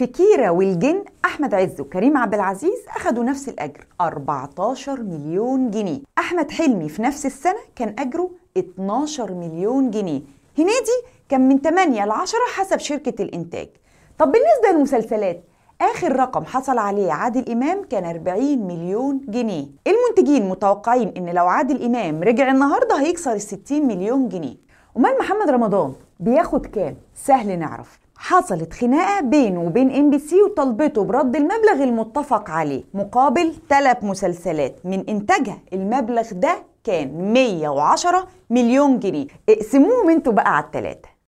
في كيرة والجن أحمد عز وكريم عبد العزيز أخدوا نفس الأجر 14 مليون جنيه. أحمد حلمي في نفس السنة كان أجره 12 مليون جنيه. هنيدي كان من 8 ل 10 حسب شركة الإنتاج. طب بالنسبة للمسلسلات آخر رقم حصل عليه عادل إمام كان 40 مليون جنيه. المنتجين متوقعين إن لو عادل إمام رجع النهاردة هيكسر ال 60 مليون جنيه. أمال محمد رمضان بياخد كام؟ سهل نعرف. حصلت خناقة بينه وبين ام بي سي وطلبته برد المبلغ المتفق عليه مقابل ثلاث مسلسلات. من إنتاجها المبلغ ده كان 110 مليون جنيه. اقسموهم أنتوا بقى على الثلاثة